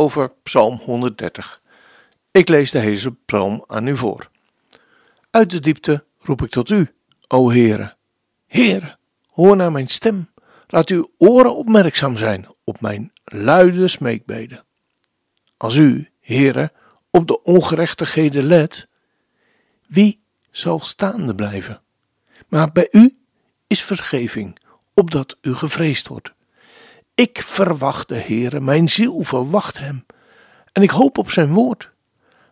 over Psalm 130. Ik lees de hele psalm aan u voor. Uit de diepte roep ik tot u, o Heere. Heere, hoor naar mijn stem. Laat uw oren opmerkzaam zijn op mijn luide smeekbeden. Als u, Heere, op de ongerechtigheden let, wie zal staande blijven? Maar bij u is vergeving, opdat u gevreesd wordt. Ik verwacht de Heere, mijn ziel verwacht hem, en ik hoop op zijn woord.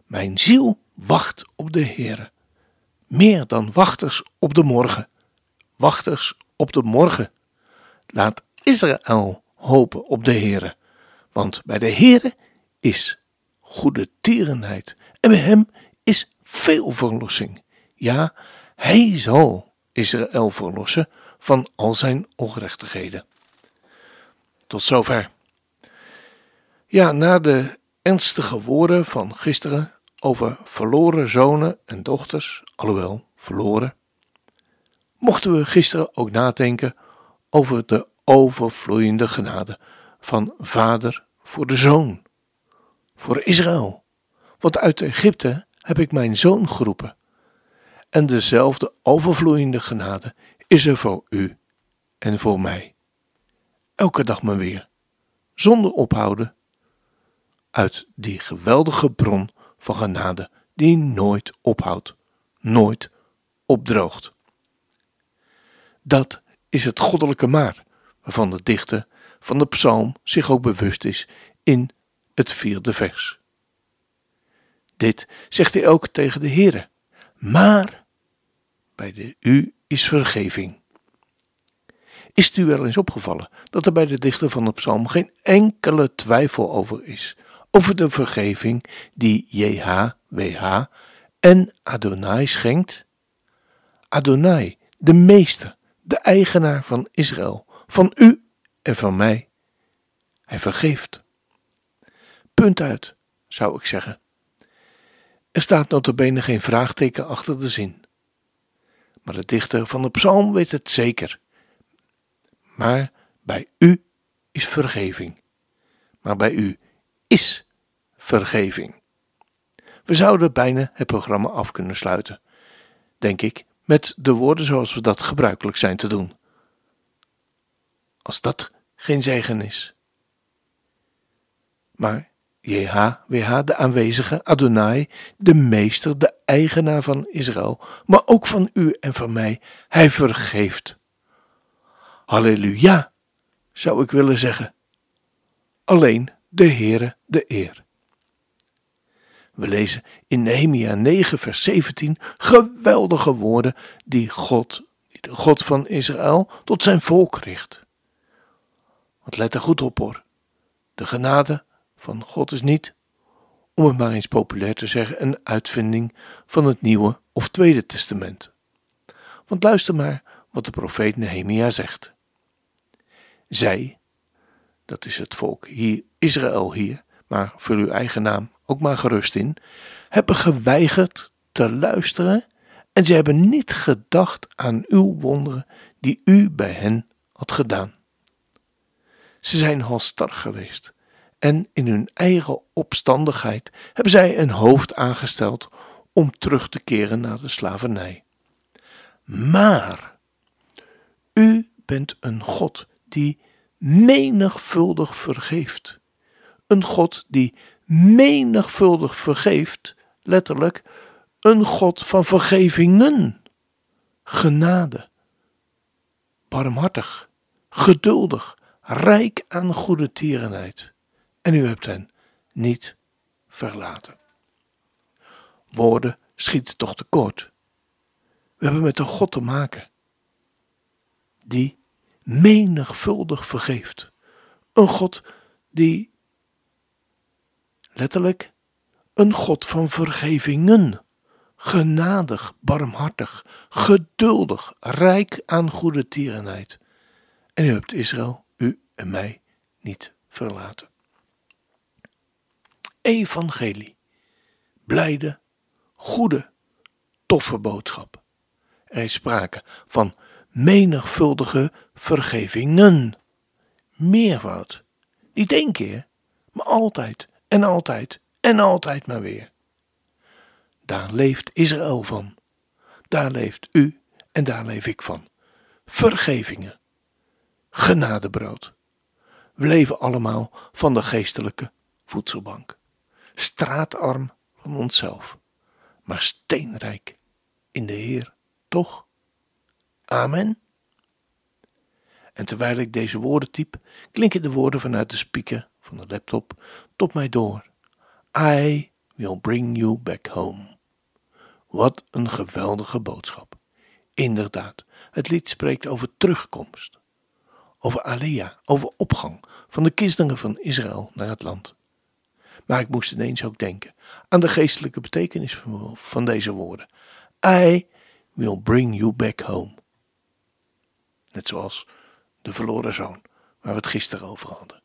Mijn ziel wacht op de Heere, meer dan wachters op de morgen. Wachters op de morgen. Laat Israël hopen op de Heere, want bij de Heere is goede tierenheid en bij hem is veel verlossing. Ja, hij zal Israël verlossen van al zijn ongerechtigheden. Tot zover. Ja, na de ernstige woorden van gisteren over verloren zonen en dochters, alhoewel verloren, mochten we gisteren ook nadenken over de overvloeiende genade van Vader voor de Zoon, voor Israël. Want uit Egypte heb ik mijn zoon geroepen. En dezelfde overvloeiende genade is er voor u en voor mij. Elke dag maar weer, zonder ophouden, uit die geweldige bron van genade die nooit ophoudt, nooit opdroogt. Dat is het goddelijke maar, waarvan de dichter van de psalm zich ook bewust is in het vierde vers. Dit zegt hij ook tegen de Heere, maar bij de u is vergeving. Is u wel eens opgevallen dat er bij de dichter van de psalm geen enkele twijfel over is, over de vergeving die JHWH en Adonai schenkt? Adonai, de meester, de eigenaar van Israël, van u en van mij. Hij vergeeft. Punt uit, zou ik zeggen. Er staat notabene geen vraagteken achter de zin. Maar de dichter van de psalm weet het zeker. Maar bij u is vergeving. Maar bij u is vergeving. We zouden bijna het programma af kunnen sluiten, denk ik, met de woorden zoals we dat gebruikelijk zijn te doen. Als dat geen zegen is. Maar JHWH, de aanwezige Adonai, de meester, de eigenaar van Israël, maar ook van u en van mij, hij vergeeft. Halleluja, zou ik willen zeggen. Alleen de Heere de eer. We lezen in Nehemia 9 vers 17 geweldige woorden die God, de God van Israël, tot zijn volk richt. Want let er goed op hoor. De genade van God is niet, om het maar eens populair te zeggen, een uitvinding van het Nieuwe of Tweede Testament. Want luister maar wat de profeet Nehemia zegt. Zij, dat is het volk hier, Israël hier, maar vul uw eigen naam ook maar gerust in, hebben geweigerd te luisteren en ze hebben niet gedacht aan uw wonderen die u bij hen had gedaan. Ze zijn halstarrig geweest en in hun eigen opstandigheid hebben zij een hoofd aangesteld om terug te keren naar de slavernij. Maar u bent een God die menigvuldig vergeeft. Een God die menigvuldig vergeeft, letterlijk, een God van vergevingen, genade, barmhartig, geduldig, rijk aan goede tierenheid en u hebt hen niet verlaten. Woorden schieten toch tekort. We hebben met een God te maken die menigvuldig vergeeft. Een God die Letterlijk, een God van vergevingen. Genadig, barmhartig, geduldig, rijk aan goede tierenheid. En u hebt Israël, u en mij, niet verlaten. Evangelie. Blijde, goede, toffe boodschap. Er is sprake van menigvuldige vergevingen. Meervoud. Niet één keer, maar altijd en altijd en altijd maar weer. Daar leeft Israël van. Daar leeft u en daar leef ik van. Vergevingen. Genadebrood. We leven allemaal van de geestelijke voedselbank. Straatarm van onszelf, maar steenrijk in de Heer, toch? Amen. En terwijl ik deze woorden typ, klinken de woorden vanuit de speaker van de laptop tot mij door. I will bring you back home. Wat een geweldige boodschap. Inderdaad, het lied spreekt over terugkomst, over Alea, over opgang van de kinderen van Israël naar het land. Maar ik moest ineens ook denken aan de geestelijke betekenis van deze woorden. I will bring you back home. Net zoals de verloren zoon, waar we het gisteren over hadden.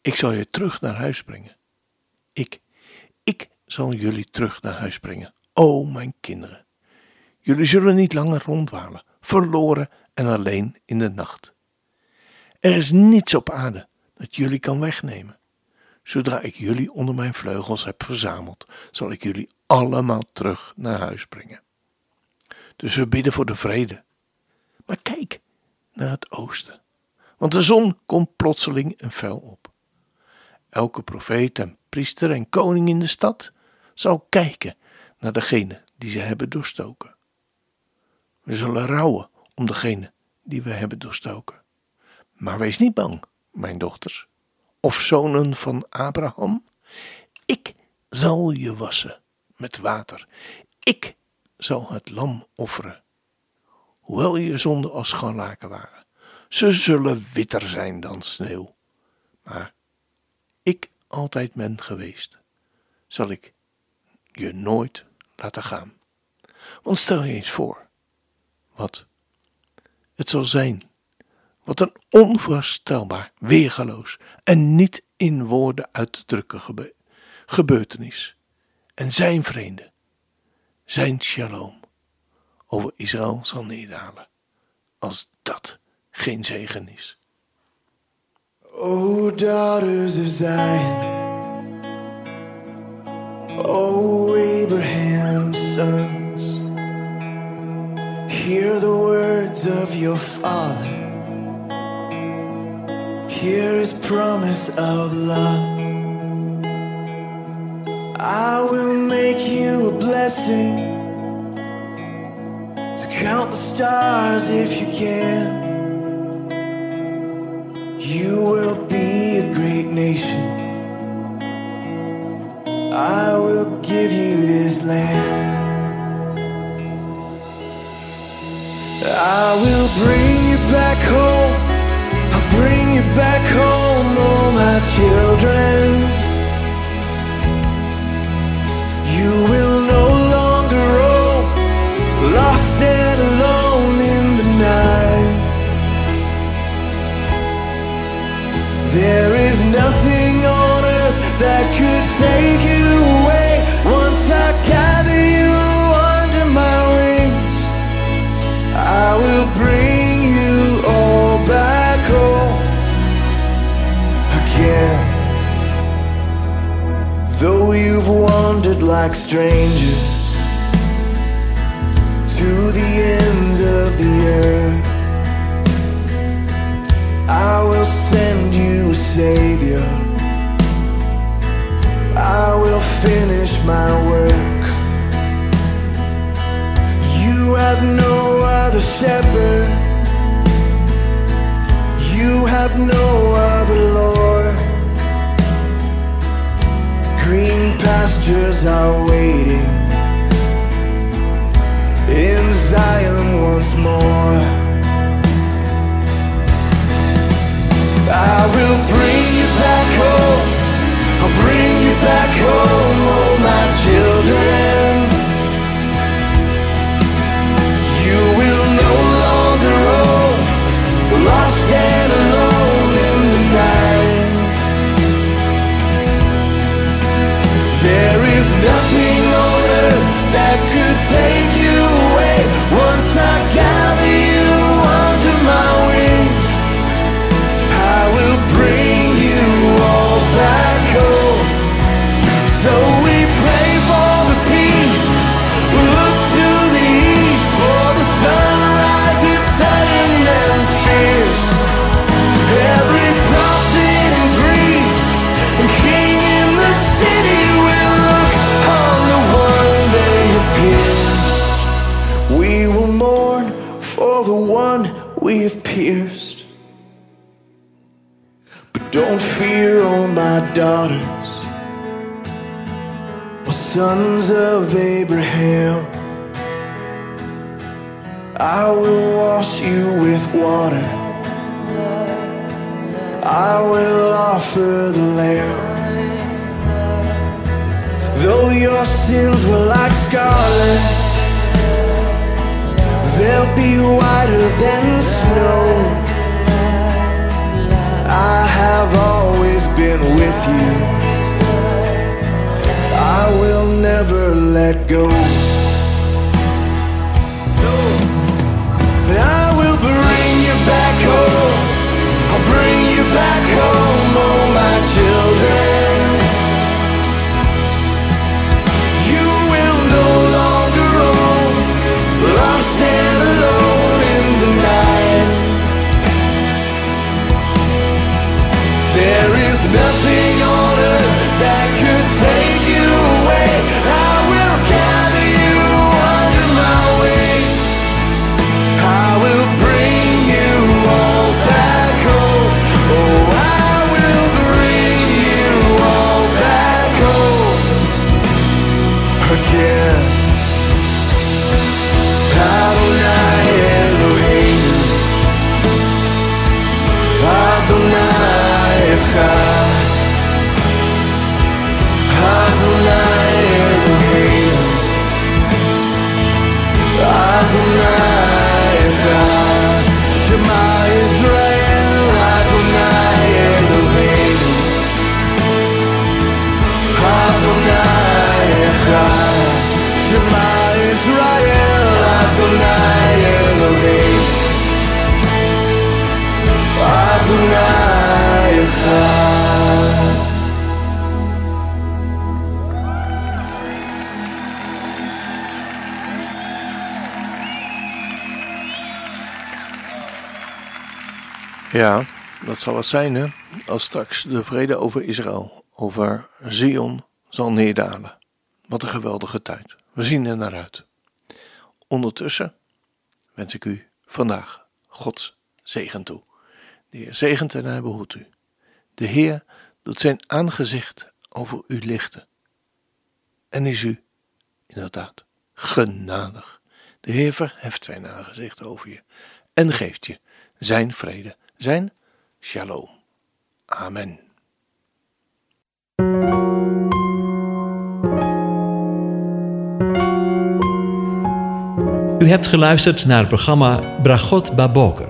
Ik zal je terug naar huis brengen. Ik, ik zal jullie terug naar huis brengen. O mijn kinderen, jullie zullen niet langer rondwalen, verloren en alleen in de nacht. Er is niets op aarde dat jullie kan wegnemen. Zodra ik jullie onder mijn vleugels heb verzameld, zal ik jullie allemaal terug naar huis brengen. Dus we bidden voor de vrede. Maar kijk naar het oosten, want de zon komt plotseling en fel op. Elke profeet en priester en koning in de stad zal kijken naar degene die ze hebben doorstoken. We zullen rouwen om degene die we hebben doorstoken. Maar wees niet bang, mijn dochters, of zonen van Abraham. Ik zal je wassen met water. Ik zal het lam offeren. Hoewel je zonden als scharlaken waren, ze zullen witter zijn dan sneeuw. Maar ik altijd ben geweest, zal ik je nooit laten gaan. Want stel je eens voor, wat het zal zijn, wat een onvoorstelbaar, weergaloos en niet in woorden uit te drukken gebe gebeurtenis. En zijn vrede, zijn shalom over Israël zal neerdalen, als dat geen zegen is. O daughters of Zion, O Abraham's sons, hear the words of your father. Hear his promise of love. I will make you a blessing. Stars if you can. You will be a great nation. I will give you this land. I will bring you back home. I'll bring you back home, oh my children. stranger. Pastures are waiting in Zion once more. I will bring you back home. I'll for sons of Abraham. I will wash you with water. I will offer the lamb. Though your sins were like scarlet, they'll be whiter than snow. I have always been with you. Never let go. Ja, dat zal wat zijn, hè? Als straks de vrede over Israël, over Zion, zal neerdalen. Wat een geweldige tijd. We zien er naar uit. Ondertussen wens ik u vandaag Gods zegen toe. De Heer zegent en hij behoedt u. De Heer doet zijn aangezicht over u lichten. En is u inderdaad genadig. De Heer verheft zijn aangezicht over je en geeft je zijn vrede, zijn shalom. Amen. U hebt geluisterd naar het programma Bragot Baboker.